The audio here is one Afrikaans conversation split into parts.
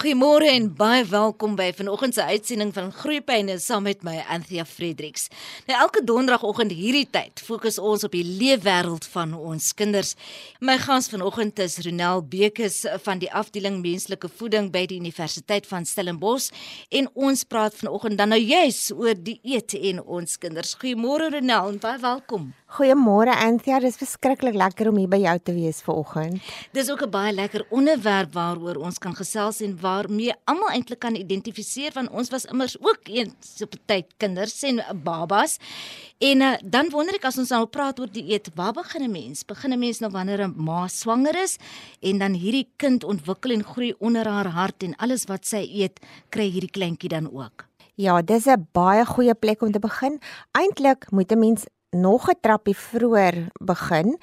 Goeiemôre en baie welkom by vanoggend se uitsending van Groeipyne saam met my Anthea Fredericks. Nou elke donderdagoggend hierdie tyd fokus ons op die leefwêreld van ons kinders. My gas vanoggend is Ronel Bekes van die afdeling menslike voeding by die Universiteit van Stellenbosch en ons praat vanoggend dan nou juis oor die eet en ons kinders. Goeiemôre Ronel en baie welkom. Goeiemôre Anthea, dis verskriklik lekker om hier by jou te wees vanoggend. Dis ook 'n baie lekker onderwerp waaroor ons kan gesels en waarmee almal eintlik kan identifiseer want ons was immers ook eens op 'n tyd kinders en babas. En uh, dan wonder ek as ons nou praat oor die eet, waar begin 'n mens? Begin 'n mens nou wanneer 'n ma swanger is en dan hierdie kind ontwikkel en groei onder haar hart en alles wat sy eet, kry hierdie kleintjie dan ook. Ja, dis 'n baie goeie plek om te begin. Eintlik moet 'n mens nog 'n trappie vroeër begin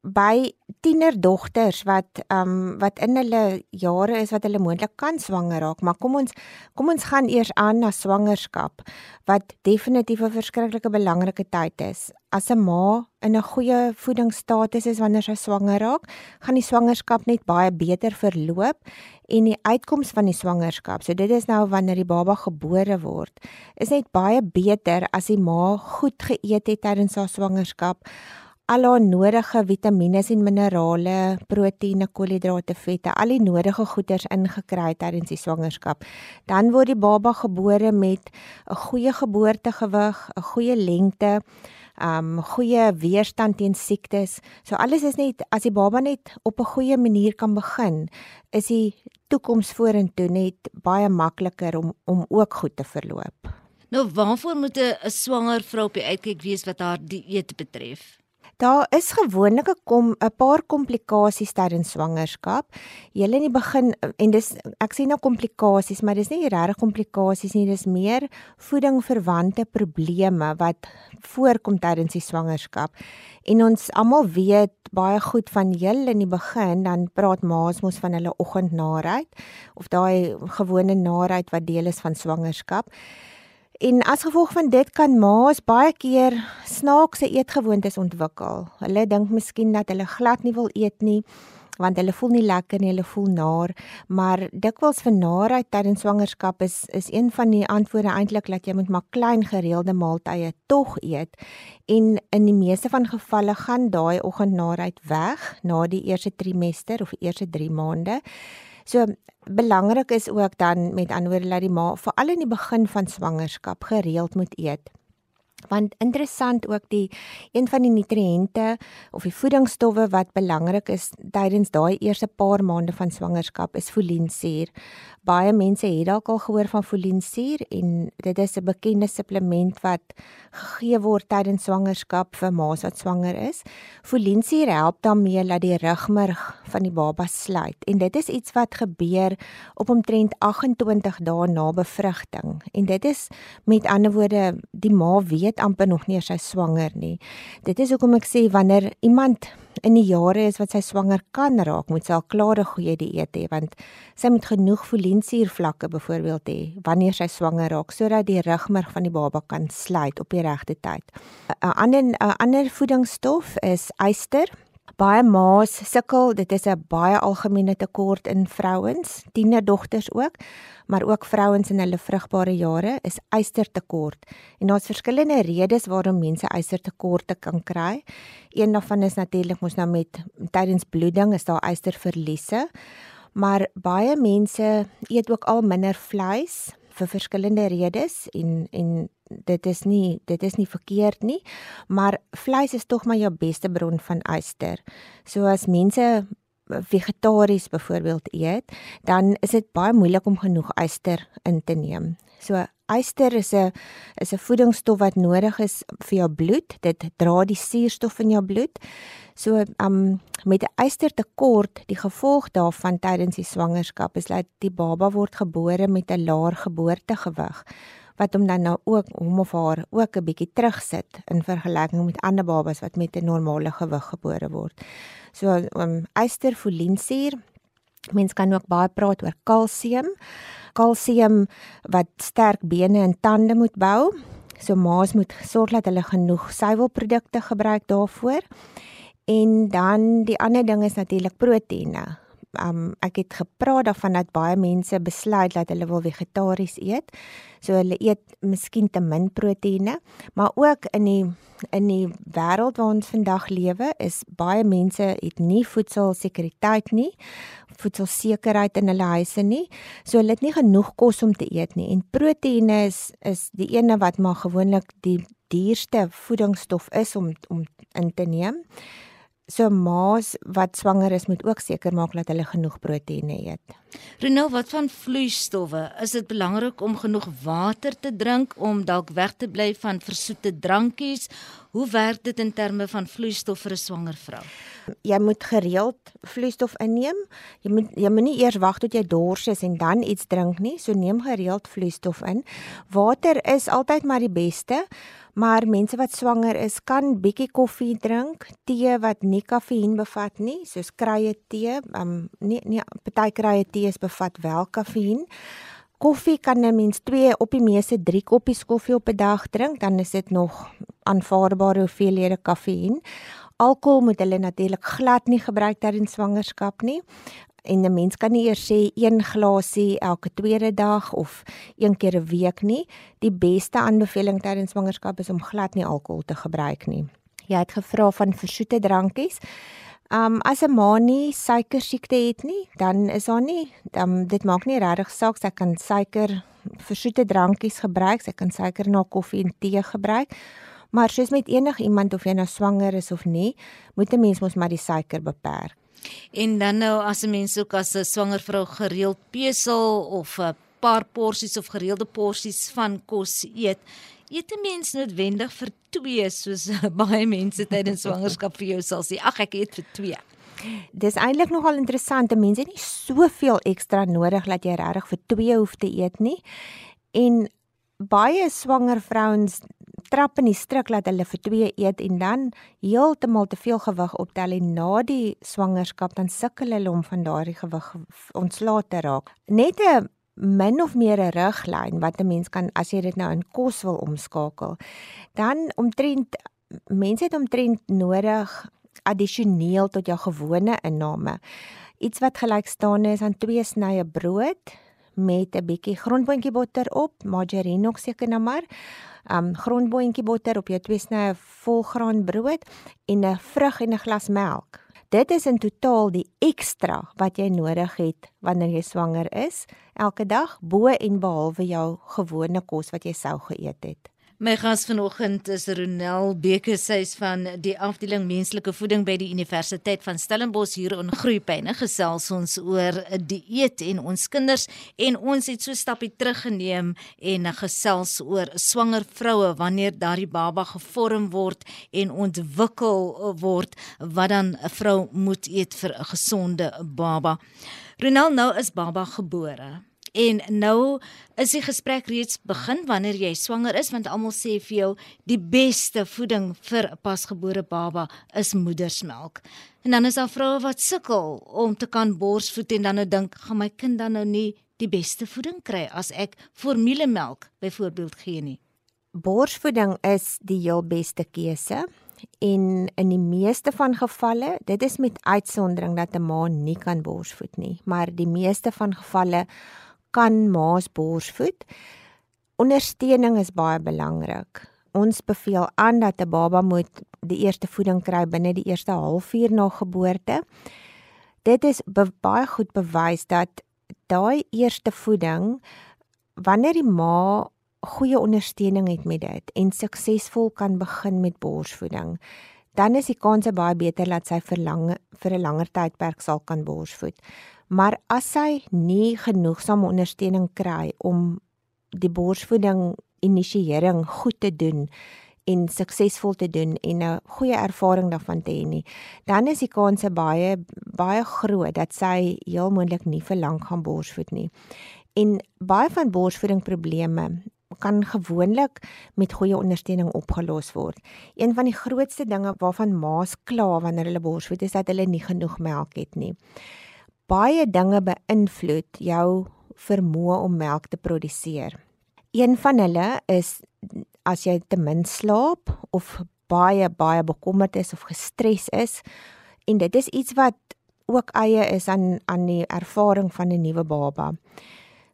by tienerdogters wat ehm um, wat in hulle jare is wat hulle moontlik kan swanger raak, maar kom ons kom ons gaan eers aan na swangerskap wat definitief 'n verskriklike belangrike tyd is. As 'n ma in 'n goeie voedingsstatus is wanneer sy swanger raak, gaan die swangerskap net baie beter verloop en die uitkoms van die swangerskap. So dit is nou wanneer die baba gebore word, is net baie beter as die ma goed geëet het tydens haar swangerskap al haar nodige vitamiene en minerale, proteïene, koolhidrate, vette, al die nodige goeders ingekry tydens die swangerskap. Dan word die baba gebore met 'n goeie geboortegewig, 'n goeie lengte, um goeie weerstand teen siektes. So alles is net as die baba net op 'n goeie manier kan begin, is die toekoms vorentoe net baie makliker om om ook goed te verloop. Nou waarvoor moet 'n swanger vrou op die uitkyk wees wat haar dieet betref? Daar is gewoonlik 'n kom 'n paar komplikasies tydens swangerskap. Julle in die begin en dis ek sê nou komplikasies, maar dis nie regtig komplikasies nie, dis meer voedingverwante probleme wat voorkom tydens die swangerskap. En ons almal weet baie goed van julle in die begin dan praat ma's mos van hulle oggendnaarheid of daai gewone naarheid wat deel is van swangerskap. En as gevolg van dit kan ma's baie keer snaakse eetgewoontes ontwikkel. Hulle dink miskien dat hulle glad nie wil eet nie want hulle voel nie lekker nie, hulle voel naar, maar dikwels vir naarheid tydens swangerskap is is een van die antwoorde eintlik dat jy moet maar klein gereelde maaltye tog eet. En in die meeste van gevalle gaan daai oggendnaarheid weg na die eerste trimester of eerste 3 maande. So belangrik is ook dan met anderwoorde dat die ma veral in die begin van swangerskap gereeld moet eet. Want interessant ook die een van die nutriënte of die voedingsstowwe wat belangrik is tydens daai eerste paar maande van swangerskap is foliensuur. Baie mense het dalk al gehoor van foliensuur en dit is 'n bekende supplement wat gegee word tydens swangerskap vir ma's wat swanger is. Foliensuur help daarmee dat die rugmerg van die baba sluit en dit is iets wat gebeur op omtrent 28 dae na bevrugting. En dit is met ander woorde die ma weet amper nog nie sy swanger nie. Dit is hoekom ek sê wanneer iemand in die jare is wat sy swanger kan raak, moet sy al klare goeie dieet hê want sy moet genoeg folinsuurvlakke byvoorbeeld hê wanneer sy swanger raak sodat die rugmerg van die baba kan sluit op die regte tyd. 'n Ander 'n ander voedingsstof is yster. Baie ma's sukkel, dit is 'n baie algemene tekort in vrouens, tienerdogters ook maar ook vrouens in hulle vrugbare jare is ystertekort. En daar's verskillende redes waarom mense ystertekorte kan kry. Een daarvan is natuurlik mos nou met tydens bloeding is daar ysterverliese. Maar baie mense eet ook al minder vleis vir verskillende redes en en dit is nie dit is nie verkeerd nie maar vleis is tog maar jou beste bron van yster. So as mense vegetaries byvoorbeeld eet, dan is dit baie moeilik om genoeg yster in te neem. So yster is 'n is 'n voedingsstof wat nodig is vir jou bloed. Dit dra die suurstof in jou bloed. So um met 'n ystertekort, die gevolg daarvan tydens die swangerskap is dat die baba word gebore met 'n laer geboortegewig wat hom dan nou ook hom of haar ook 'n bietjie terugsit in vergelyking met ander babas wat met 'n normale gewig gebore word. So um ysterfolinsuur. Mens kan ook baie praat oor kalsium. Kalsium wat sterk bene en tande moet bou. So ma's moet sorg dat hulle genoeg suiwelprodukte gebruik daarvoor. En dan die ander ding is natuurlik proteïene. Um ek het gepraat daarvan dat baie mense besluit dat hulle wil vegetaries eet. So hulle eet miskien te min proteïene, maar ook in die in die wêreld waar ons vandag lewe is baie mense het nie voedselsekuriteit nie, voedselsekerheid in hulle huise nie. So hulle het nie genoeg kos om te eet nie en proteïene is is die ene wat maar gewoonlik die duurste voedingsstof is om om in te neem. So ma's wat swanger is moet ook seker maak dat hulle genoeg proteïene eet. Renel, wat van vloeistowwe? Is dit belangrik om genoeg water te drink om dalk weg te bly van versoete drankies? Hoe werk dit in terme van vloeistof vir 'n swanger vrou? Jy moet gereeld vloeistof inneem. Jy moet jy moenie eers wag tot jy dors is en dan iets drink nie. So neem gereeld vloeistof in. Water is altyd maar die beste. Maar mense wat swanger is, kan bietjie koffie drink, tee wat nie kafeïen bevat nie, soos kruie tee, um nie nie party kruie tees bevat wel kafeïen. Koffie kan 'n mens 2 op die meeste 3 koppies koffie op 'n dag drink, dan is dit nog aanvaarbare hoeveelhede kafeïen. Alkohol moet hulle natuurlik glad nie gebruik tydens swangerskap nie en 'n mens kan nie eers sê een glasie elke tweede dag of een keer 'n week nie. Die beste aanbeveling tydens swangerskap is om glad nie alkohol te gebruik nie. Jy het gevra van versoete drankies. Um as 'n ma nie suiker siekte het nie, dan is haar nie, dan dit maak nie regtig saak sy kan suiker versoete drankies gebruik, sy kan suiker na koffie en tee gebruik. Maar soos met enige iemand of jy nou swanger is of nie, moet 'n mens mos maar die suiker beperk. En dan nou as 'n mens ook as 'n swanger vrou gereeld pesel of 'n paar porsies of gereelde porsies van kos eet, eet 'n mens noodwendig vir 2 soos baie mense tydens swangerskap vir jou sal sê, ag ek eet vir 2. Dis eintlik nogal interessant. Mense het nie soveel ekstra nodig dat jy regtig vir 2 hoef te eet nie. En baie swanger vrouens trap in die struik dat hulle vir 2 eet en dan heeltemal te veel gewig optel en na die swangerskap dan sukkel hulle om van daardie gewig ontslae te raak. Net 'n min of meer 'n riglyn wat 'n mens kan as jy dit nou in kos wil omskakel. Dan omtrent mense het omtrent nodig addisioneel tot jou gewone inname. Iets wat gelyk staan is aan 2 snye brood met 'n bietjie grondboontjie botter op, margarine ook seker nou maar. Um grondboontjie botter op jou twee snye volgraan brood en 'n vrug en 'n glas melk. Dit is in totaal die ekstra wat jy nodig het wanneer jy swanger is elke dag bo en behalwe jou gewone kos wat jy sou geëet het. My gas vanoggend is Ronel Beke, sy's van die afdeling menslike voeding by die Universiteit van Stellenbosch hier in Groepyne. Gesels ons oor 'n dieet en ons kinders en ons het so stappie teruggeneem en gesels oor swanger vroue wanneer daardie baba gevorm word en ontwikkel word wat dan 'n vrou moet eet vir 'n gesonde baba. Ronel nou is baba gebore. En nou is die gesprek reeds begin wanneer jy swanger is want almal sê vir jou die beste voeding vir 'n pasgebore baba is moedersmelk. En dan is daar vroue wat sukkel om te kan borsvoed en dan nou dink, gaan my kind dan nou nie die beste voeding kry as ek formulemelk byvoorbeeld gee nie. Borsvoeding is die heel beste keuse en in die meeste van gevalle, dit is met uitsondering dat 'n ma nie kan borsvoed nie, maar die meeste van gevalle kan maas borsvoed. Ondersteuning is baie belangrik. Ons beveel aan dat 'n baba moet die eerste voeding kry binne die eerste halfuur na geboorte. Dit is baie goed bewys dat daai eerste voeding wanneer die ma goeie ondersteuning het met dit en suksesvol kan begin met borsvoeding, dan is die kans baie beter dat sy vir lange vir 'n langer tydperk sal kan borsvoed. Maar as sy nie genoegsame ondersteuning kry om die borsvoeding inisiering goed te doen en suksesvol te doen en 'n goeie ervaring daarvan te hê nie, dan is die kans baie baie groot dat sy heel moontlik nie vir lank gaan borsvoed nie. En baie van borsvoeding probleme kan gewoonlik met goeie ondersteuning opgelos word. Een van die grootste dinge waarvan ma's kla wanneer hulle borsvoed is dat hulle nie genoeg melk het nie baie dinge beïnvloed jou vermoë om melk te produseer. Een van hulle is as jy te min slaap of baie baie bekommerd is of gestres is en dit is iets wat ook eie is aan aan die ervaring van 'n nuwe baba.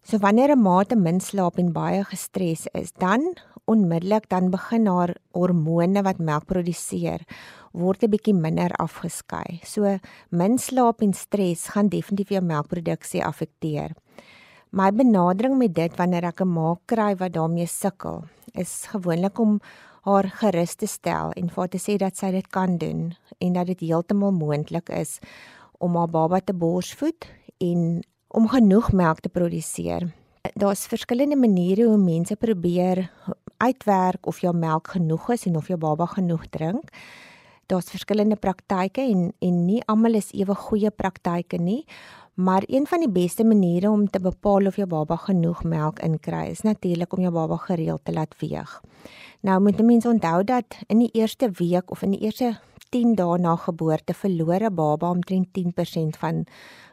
So wanneer 'n ma te min slaap en baie gestres is, dan onmiddellik dan begin haar hormone wat melk produseer word 'n bietjie minder afgeskei. So min slaap en stres gaan definitief jou melkproduksie affekteer. My benadering met dit wanneer ek 'n ma kry wat daarmee sukkel, is gewoonlik om haar gerus te stel en vir haar te sê dat sy dit kan doen en dat dit heeltemal moontlik is om haar baba te borsvoed en om genoeg melk te produseer. Daar's verskillende maniere hoe mense probeer uitwerk of jou melk genoeg is en of jou baba genoeg drink daar's verskillende praktyke en en nie almal is ewe goeie praktyke nie. Maar een van die beste maniere om te bepaal of jou baba genoeg melk inkry is natuurlik om jou baba gereeld te laat weeg. Nou moet mense onthou dat in die eerste week of in die eerste 10 dae na geboorte verloor 'n baba omtrent 10% van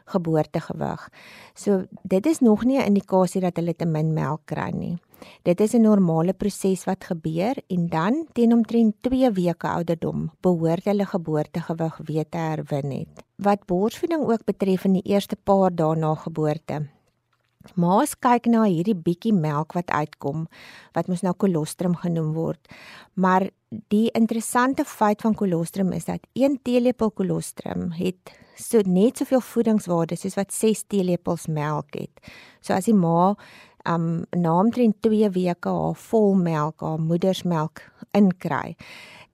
geboortegewig. So dit is nog nie 'n indikasie dat hulle te min melk kry nie. Dit is 'n normale proses wat gebeur en dan teen omtrent 2 weke ouderdom behoort hulle geboortegewig weer te herwin het. Wat borsvoeding ook betref in die eerste paar dae na geboorte. Maas kyk na hierdie bietjie melk wat uitkom wat mos nou kolostrum genoem word. Maar die interessante feit van kolostrum is dat 1 teelepel kolostrum het so net soveel voedingswaarde soos wat 6 teelepels melk het. So as die ma um na omtrent 2 weke haar volmelk, haar moedersmelk inkry,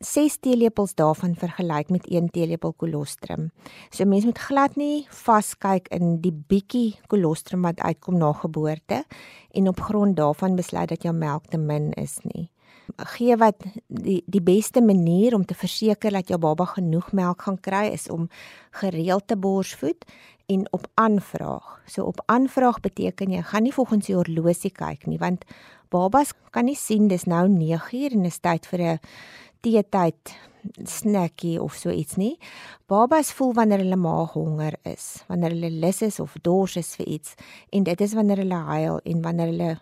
6 teelepels daarvan vergelyk met 1 teelepel kolostrum. So mense moet glad nie vaskyk in die bietjie kolostrum wat uitkom na geboorte en op grond daarvan besluit dat jou melk te min is nie gee wat die die beste manier om te verseker dat jou baba genoeg melk gaan kry is om gereeld te borsvoed en op aanvraag. So op aanvraag beteken jy gaan nie volgens die horlosie kyk nie want babas kan nie sien dis nou 9uur en is tyd vir 'n teetyd snackie of so iets nie. Babas voel wanneer hulle maag honger is, wanneer hulle lus is of dors is vir iets en dit is wanneer hulle huil en wanneer hulle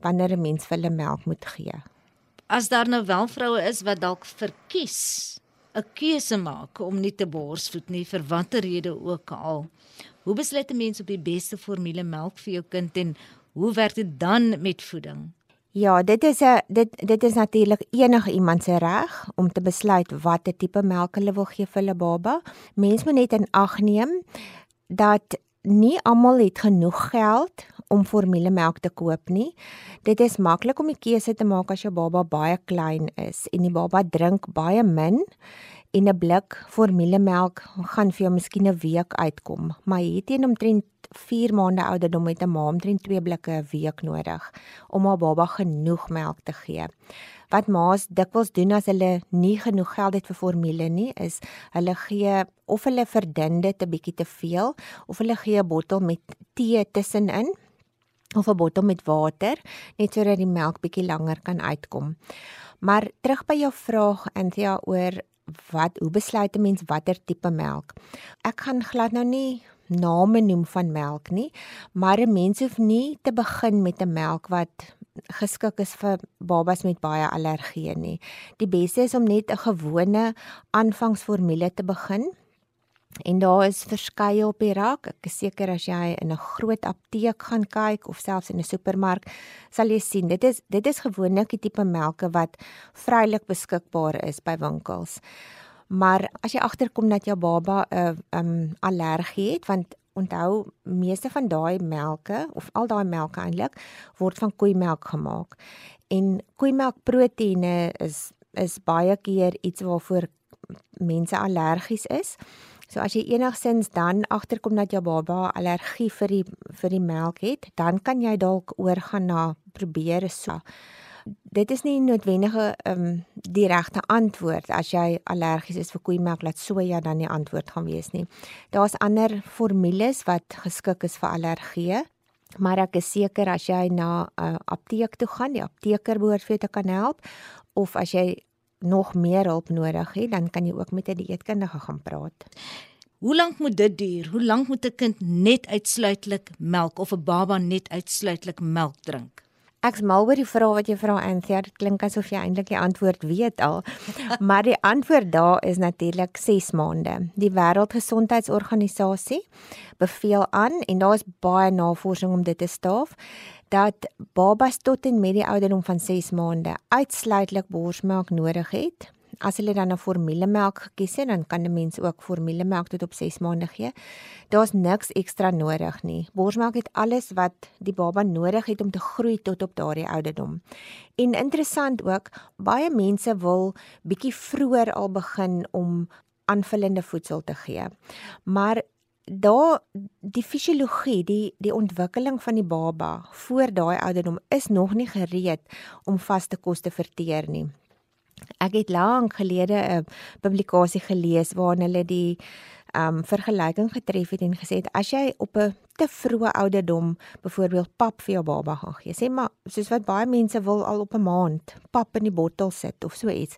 wanneer 'n mens vir hulle melk moet gee as daar nou wel vroue is wat dalk verkies 'n keuse maak om nie te borsvoed nie vir watter rede ook al. Hoe besluit 'n mens op die beste formule melk vir jou kind en hoe werk dit dan met voeding? Ja, dit is 'n dit dit is natuurlik enige iemand se reg om te besluit watter tipe melk hulle wil gee vir hulle baba. Mens moet net in ag neem dat nie almal het genoeg geld om formulemelk te koop nie. Dit is maklik om die keuse te maak as jou baba baie klein is en die baba drink baie min en 'n blik formulemelk gaan vir jou miskien 'n week uitkom, maar hierteen omtrent 4 maande ouderdom het 'n ma omtrent 2 blikke 'n week nodig om haar baba genoeg melk te gee. Wat ma's dikwels doen as hulle nie genoeg geld het vir formule nie, is hulle gee of hulle verdun dit 'n bietjie te veel of hulle gee 'n bottel met tee tussenin of 'n bottel met water net sodat die melk bietjie langer kan uitkom. Maar terug by jou vraag Anthea oor wat hoe besluit 'n mens watter tipe melk? Ek gaan glad nou nie name noem van melk nie, maar 'n mens hoef nie te begin met 'n melk wat geskik is vir babas met baie allergieë nie. Die beste is om net 'n gewone aanvangsformule te begin En daar is verskeie op die rak. Ek is seker as jy in 'n groot apteek gaan kyk of selfs in 'n supermark, sal jy sien dit is dit is gewoonlik die tipe melke wat vrylik beskikbaar is by winkels. Maar as jy agterkom dat jou baba 'n uh, um allergie het, want onthou meeste van daai melke of al daai melke eintlik word van koeimelk gemaak. En koeimelkproteïene is is baie keer iets waarvoor mense allergies is. So as jy enigsins dan agterkom dat jou baba allergie vir die vir die melk het, dan kan jy dalk oorgaan na probeer so. Dit is nie noodwendige ehm um, die regte antwoord as jy allergies is vir koeimelk laat soja dan die antwoord gaan wees nie. Daar's ander formules wat geskik is vir allergie. Maar ek is seker as jy na 'n uh, apteek toe gaan, die apteker behoort vir jou te kan help of as jy nog meer hulp nodig het, dan kan jy ook met 'n dieetkundige gaan praat. Hoe lank moet dit duur? Hoe lank moet 'n kind net uitsluitlik melk of 'n baba net uitsluitlik melk drink? Ek's mal oor die vraag wat jy vra Anthea. Dit klink asof jy eintlik die antwoord weet al. Maar die antwoord daar is natuurlik 6 maande. Die Wêreldgesondheidsorganisasie beveel aan en daar is baie navorsing om dit te staaf dat babas tot en met die ouderdom van 6 maande uitsluitlik borsmelk nodig het as hulle dan 'n formulemelk gekies het, dan kan 'n mens ook formulemelk tot op 6 maande gee. Daar's niks ekstra nodig nie. Borsmelk het alles wat die baba nodig het om te groei tot op daardie ouderdom. En interessant ook, baie mense wil bietjie vroeër al begin om aanvullende voedsel te gee. Maar daar die fisiologie, die die ontwikkeling van die baba voor daai ouderdom is nog nie gereed om vaste kos te verteer nie. Ek het lank gelede 'n publikasie gelees waarin hulle die um vergelyking getref het en gesê het as jy op 'n te vroeë ouderdom byvoorbeeld pap vir jou baba gaan gee, sê maar soos wat baie mense wil al op 'n maand pap in die bottel sit of so iets.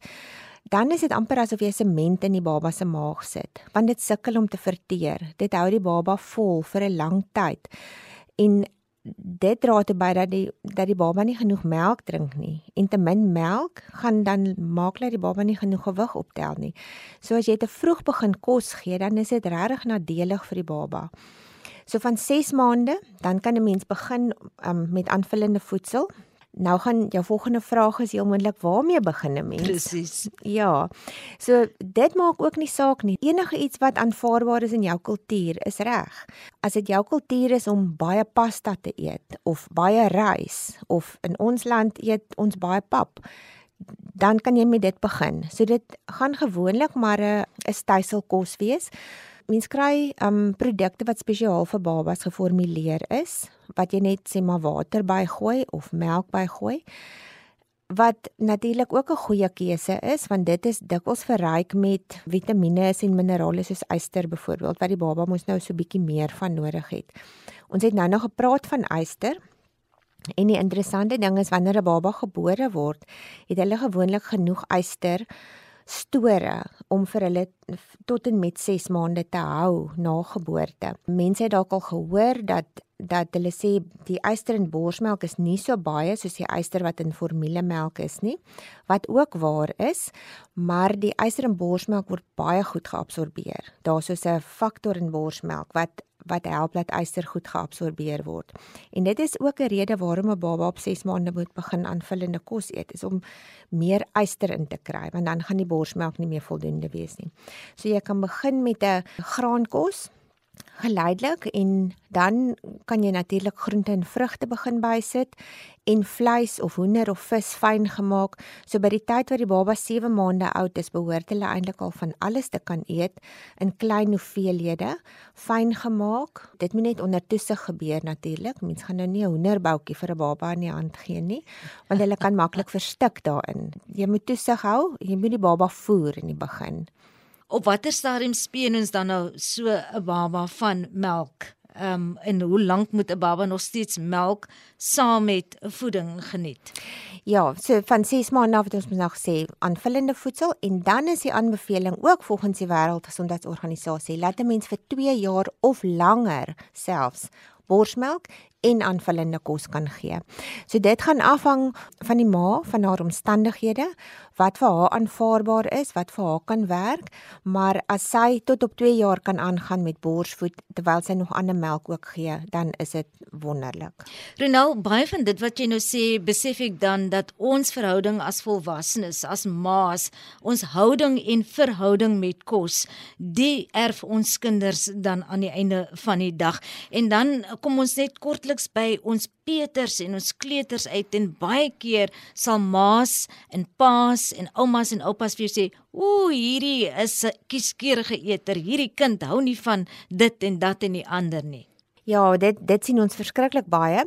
Dan is dit amper asof jy sement in die baba se maag sit, want dit sukkel om te verteer. Dit hou die baba vol vir 'n lang tyd. En dit dra te by dat die dat die baba nie genoeg melk drink nie en te min melk gaan dan maak dat die baba nie genoeg gewig optel nie. So as jy te vroeg begin kos gee, dan is dit regtig nadelig vir die baba. So van 6 maande, dan kan 'n mens begin um, met aanvullende voedsel Nou gaan jou volgende vraag is heel moontlik waarmee begin 'n mens? Presies. Ja. So dit maak ook nie saak nie. Enige iets wat aanvaarbaar is in jou kultuur is reg. As dit jou kultuur is om baie pasta te eet of baie rys of in ons land eet ons baie pap, dan kan jy met dit begin. So dit gaan gewoonlik maar 'n 'n styselkos wees. Mens kry um produkte wat spesiaal vir babas geformuleer is, wat jy net sê maar water bygooi of melk bygooi. Wat natuurlik ook 'n goeie keuse is want dit is dikwels verryk met vitamiene en minerale soos yster byvoorbeeld wat die baba mos nou so bietjie meer van nodig het. Ons het nou nog gepraat van yster. En die interessante ding is wanneer 'n baba gebore word, het hulle gewoonlik genoeg yster store om vir hulle tot en met 6 maande te hou na geboorte. Mense het dalk al gehoor dat dat hulle sê die yster in borsmelk is nie so baie soos die yster wat in formulemelk is nie, wat ook waar is, maar die yster in borsmelk word baie goed geabsorbeer. Daar's so 'n faktor in borsmelk wat wat help dat yster goed geabsorbeer word. En dit is ook 'n rede waarom 'n baba op 6 maande moet begin aanvullende kos eet, is om meer yster in te kry, want dan gaan die borsmelk nie meer voldoende wees nie. So jy kan begin met 'n graankos geleidelik en dan kan jy natuurlik groente en vrugte begin bysit en vleis of hoender of vis fyn gemaak. So by die tyd wat die baba 7 maande oud is, behoort hulle eintlik al van alles te kan eet in klein hoeveelhede, fyn gemaak. Dit moet net onder toesig gebeur natuurlik. Mens gaan nou nie 'n hoenderboutjie vir 'n baba in die hand gee nie, want hulle kan maklik verstik daarin. Jy moet toesig hou, jy moet die baba voer in die begin op watter stadium speen ons dan nou so 'n baba van melk? Ehm um, en hoe lank moet 'n baba nog steeds melk saam met voeding geniet? Ja, so van 6 maande af het ons nou gesê aanvullende voedsel en dan is die aanbeveling ook volgens die Wêreldgesondheidsorganisasie laat 'n mens vir 2 jaar of langer selfs borsmelk en aanvullende kos kan gee. So dit gaan afhang van die ma, van haar omstandighede, wat vir haar aanvaarbaar is, wat vir haar kan werk, maar as sy tot op 2 jaar kan aangaan met borsvoed terwyl sy nog ander melk ook gee, dan is dit wonderlik. Renal, baie van dit wat jy nou sê, besef ek dan dat ons verhouding as volwassenes, as ma's, ons houding en verhouding met kos, die erf ons kinders dan aan die einde van die dag. En dan kom ons net kortliks by ons Peters en ons kleuters uit en baie keer sal ma's en pa's en oumas en oupas vir jou sê, "Ooh, hierdie is 'n kieskeurige eter. Hierdie kind hou nie van dit en dat en die ander nie." Ja, dit dit sien ons verskriklik baie.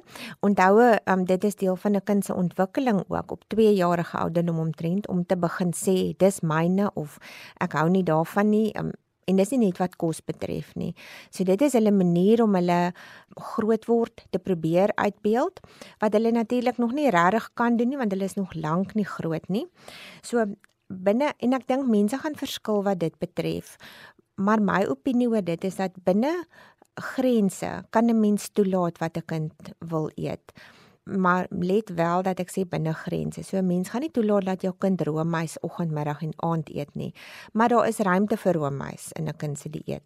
Onthou, um, dit is deel van 'n kind se ontwikkeling ook op 2 jarige ouderdom omtrent om te begin sê dis myne of ek hou nie daarvan nie. Um, en dis nie net wat kos betref nie. So dit is hulle manier om hulle groot word te probeer uitbeeld wat hulle natuurlik nog nie regtig kan doen nie want hulle is nog lank nie groot nie. So binne en ek dink mense gaan verskil wat dit betref. Maar my opinie oor dit is dat binne grense kan 'n mens toelaat wat 'n kind wil eet. Maar let wel dat ek sê binne grense. So 'n mens gaan nie toelaat dat jou kind roomys oggend, middag en aand eet nie. Maar daar is ruimte vir roomys in 'n kind se dieet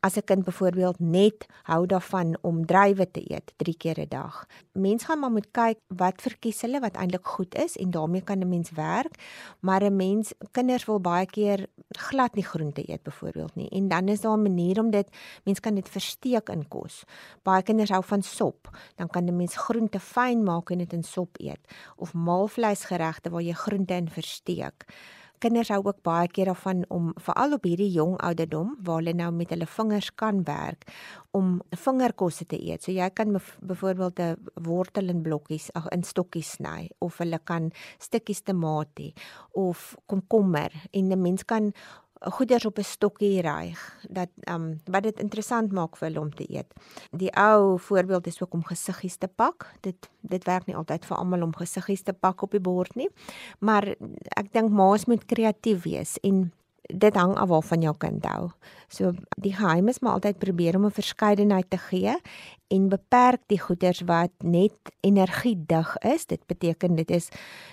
as 'n kind byvoorbeeld net hou daarvan om druiwe te eet 3 keer 'n dag. Mens gaan maar moet kyk wat verkies hulle wat eintlik goed is en daarmee kan 'n mens werk. Maar 'n mens kinders wil baie keer glad nie groente eet byvoorbeeld nie. En dan is daar 'n manier om dit mens kan dit versteek in kos. Baie kinders hou van sop. Dan kan 'n mens groente fyn maak en dit in sop eet of maalvleisgeregte waar jy groente in versteek kinders hou ook baie keer daarvan om veral op hierdie jong ouderdom waar hulle nou met hulle vingers kan werk om vingerkosse te eet. So jy kan byvoorbeeld 'n wortel in blokkies, ag in stokkies sny of hulle kan stukkies tamatie of komkommer en 'n mens kan goeders op 'n stokkie ryg dat ehm um, wat dit interessant maak vir hulle om te eet. Die ou voorbeeld is ook om gesiggies te pak. Dit dit werk nie altyd vir almal om gesiggies te pak op die bord nie. Maar ek dink ma's moet kreatief wees en dit hang af waarvan jou kind hou. So die geheim is maar altyd probeer om 'n verskeidenheid te gee en beperk die goeders wat net energiedig is. Dit beteken dit is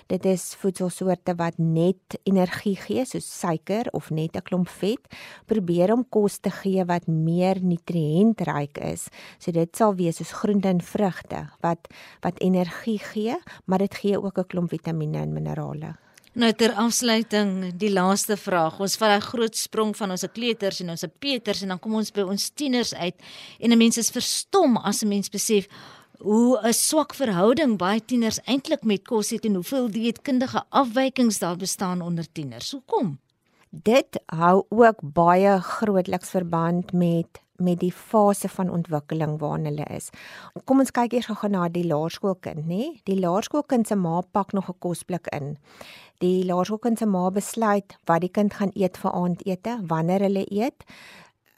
dit is voedselsoorte wat net energie gee soos suiker of net 'n klomp vet. Probeer om kos te gee wat meer nutriëntryk is. So dit sal wees soos groente en vrugte wat wat energie gee, maar dit gee ook 'n klomp vitamiene en minerale. Nou ter afsluiting, die laaste vraag. Ons vat 'n groot sprong van ons kleuters en ons peters en dan kom ons by ons tieners uit en 'n mens is verstom as 'n mens besef hoe 'n swak verhouding baie tieners eintlik met kos het en hoeveel dieetkundige afwykings daar bestaan onder tieners. Hoekom? Dit hou ook baie grootliks verband met met die fase van ontwikkeling waarin hulle is. Kom ons kyk eers gou na die laerskoolkind, nê? Die laerskoolkind se ma pak nog 'n kosblik in. Die laerskoolkind se ma besluit wat die kind gaan eet vir aandete, wanneer hulle eet.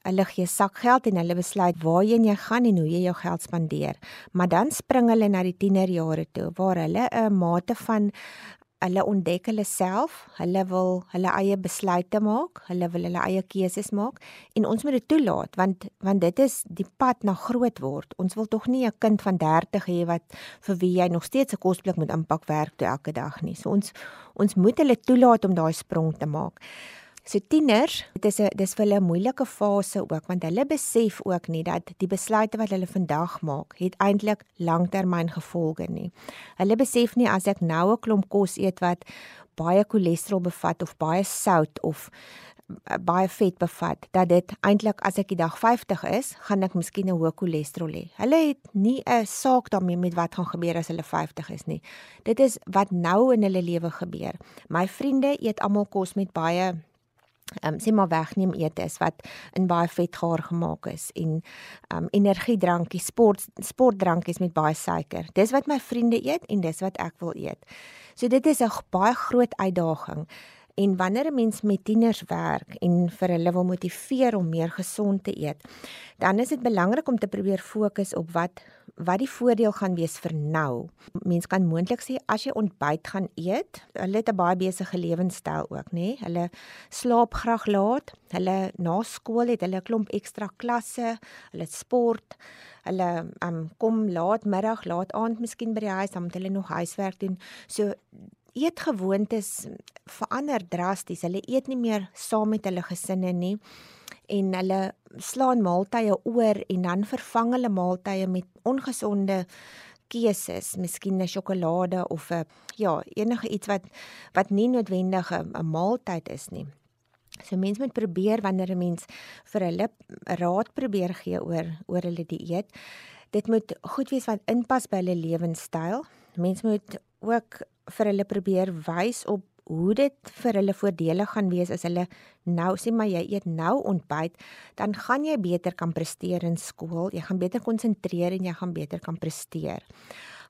Hulle gee sakgeld en hulle besluit waarheen jy gaan en hoe jy jou geld spandeer. Maar dan spring hulle na die tienerjare toe waar hulle 'n mate van hulle ontdek hulle self, hulle wil hulle eie besluite maak, hulle wil hulle eie keuses maak en ons moet dit toelaat want want dit is die pad na groot word. Ons wil tog nie 'n kind van 30 hê wat vir wie jy nog steeds 'n kosblik moet inpak werk toe elke dag nie. So ons ons moet hulle toelaat om daai sprong te maak. So tieners, dit is 'n dis vir hulle 'n moeilike fase ook want hulle besef ook nie dat die besluite wat hulle vandag maak, het eintlik langtermyn gevolge nie. Hulle besef nie as ek nou 'n klomp kos eet wat baie cholesterol bevat of baie sout of eh, baie vet bevat dat dit eintlik as ek die dag 50 is, gaan ek miskien 'n hoë cholesterol hê. Hulle het nie 'n saak daarmee met wat gaan gebeur as hulle 50 is nie. Dit is wat nou in hulle lewe gebeur. My vriende eet almal kos met baie um, sê maar wegneem eetes wat in baie vet gaar gemaak is en ehm um, energiedrankies, sport sportdrankies met baie suiker. Dis wat my vriende eet en dis wat ek wil eet. So dit is 'n baie groot uitdaging. En wanneer 'n mens met tieners werk en vir hulle wil motiveer om meer gesond te eet, dan is dit belangrik om te probeer fokus op wat wat die voordeel gaan wees vir nou. Mens kan moontlik sê as jy ontbyt gaan eet, hulle het 'n baie besige lewenstyl ook, nê? Hulle slaap graag laat. Hulle na skool het hulle 'n klomp ekstra klasse, hulle sport. Hulle um, kom laat middag, laat aand miskien by die huis, dan moet hulle nog huiswerk doen. So eetgewoontes verander drasties. Hulle eet nie meer saam met hulle gesinne nie en hulle slaan maaltye oor en dan vervang hulle maaltye met ongesonde keuses, miskien 'n sjokolade of 'n ja, enige iets wat wat nie noodwendig 'n maaltyd is nie. So mense moet probeer wanneer 'n mens vir hulle raad probeer gee oor oor hulle dieet. Dit moet goed wees wat inpas by hulle lewenstyl. Mense moet ook vir hulle probeer wys op hoe dit vir hulle voordelig gaan wees as hulle nou sê maar jy eet nou ontbyt, dan gaan jy beter kan presteer in skool, jy gaan beter konsentreer en jy gaan beter kan presteer.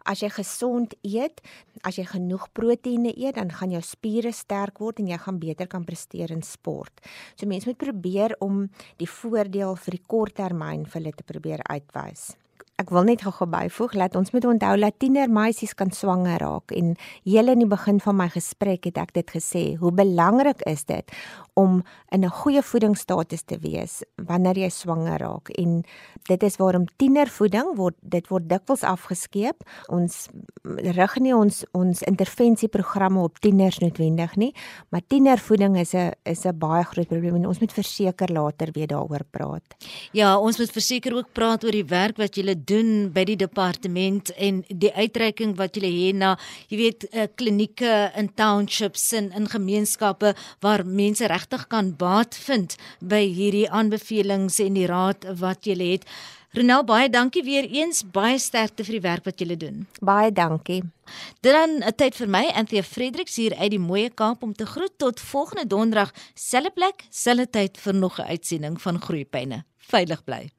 As jy gesond eet, as jy genoeg proteïene eet, dan gaan jou spiere sterk word en jy gaan beter kan presteer in sport. So mense moet probeer om die voordeel vir die korttermyn vir hulle te probeer uitwys ek wil net gou-gou byvoeg dat ons moet onthou dat tienermeisies kan swanger raak. En heel in die begin van my gesprek het ek dit gesê hoe belangrik is dit om in 'n goeie voedingsstatus te wees wanneer jy swanger raak? En dit is waarom tienervoeding word dit word dikwels afgeskeep. Ons rig nie ons ons intervensieprogramme op tieners noodwendig nie maar tienervoeding is 'n is 'n baie groot probleem en ons moet verseker later weer daaroor praat. Ja ons moet verseker ook praat oor die werk wat jy doen by die departement en die uitreiking wat jy het na jy weet uh, klinieke in townships en in gemeenskappe waar mense reg regtig kan baat vind by hierdie aanbevelings en die raad wat jy het. Ronel baie dankie weer eens baie sterkte vir die werk wat jy doen. Baie dankie. Dit dan 'n tyd vir my Anthea Fredericks hier uit die mooie Kaap om te groet tot volgende donderdag selfe plek, selfe tyd vir nog 'n uitsending van Groeipyne. Veilig bly.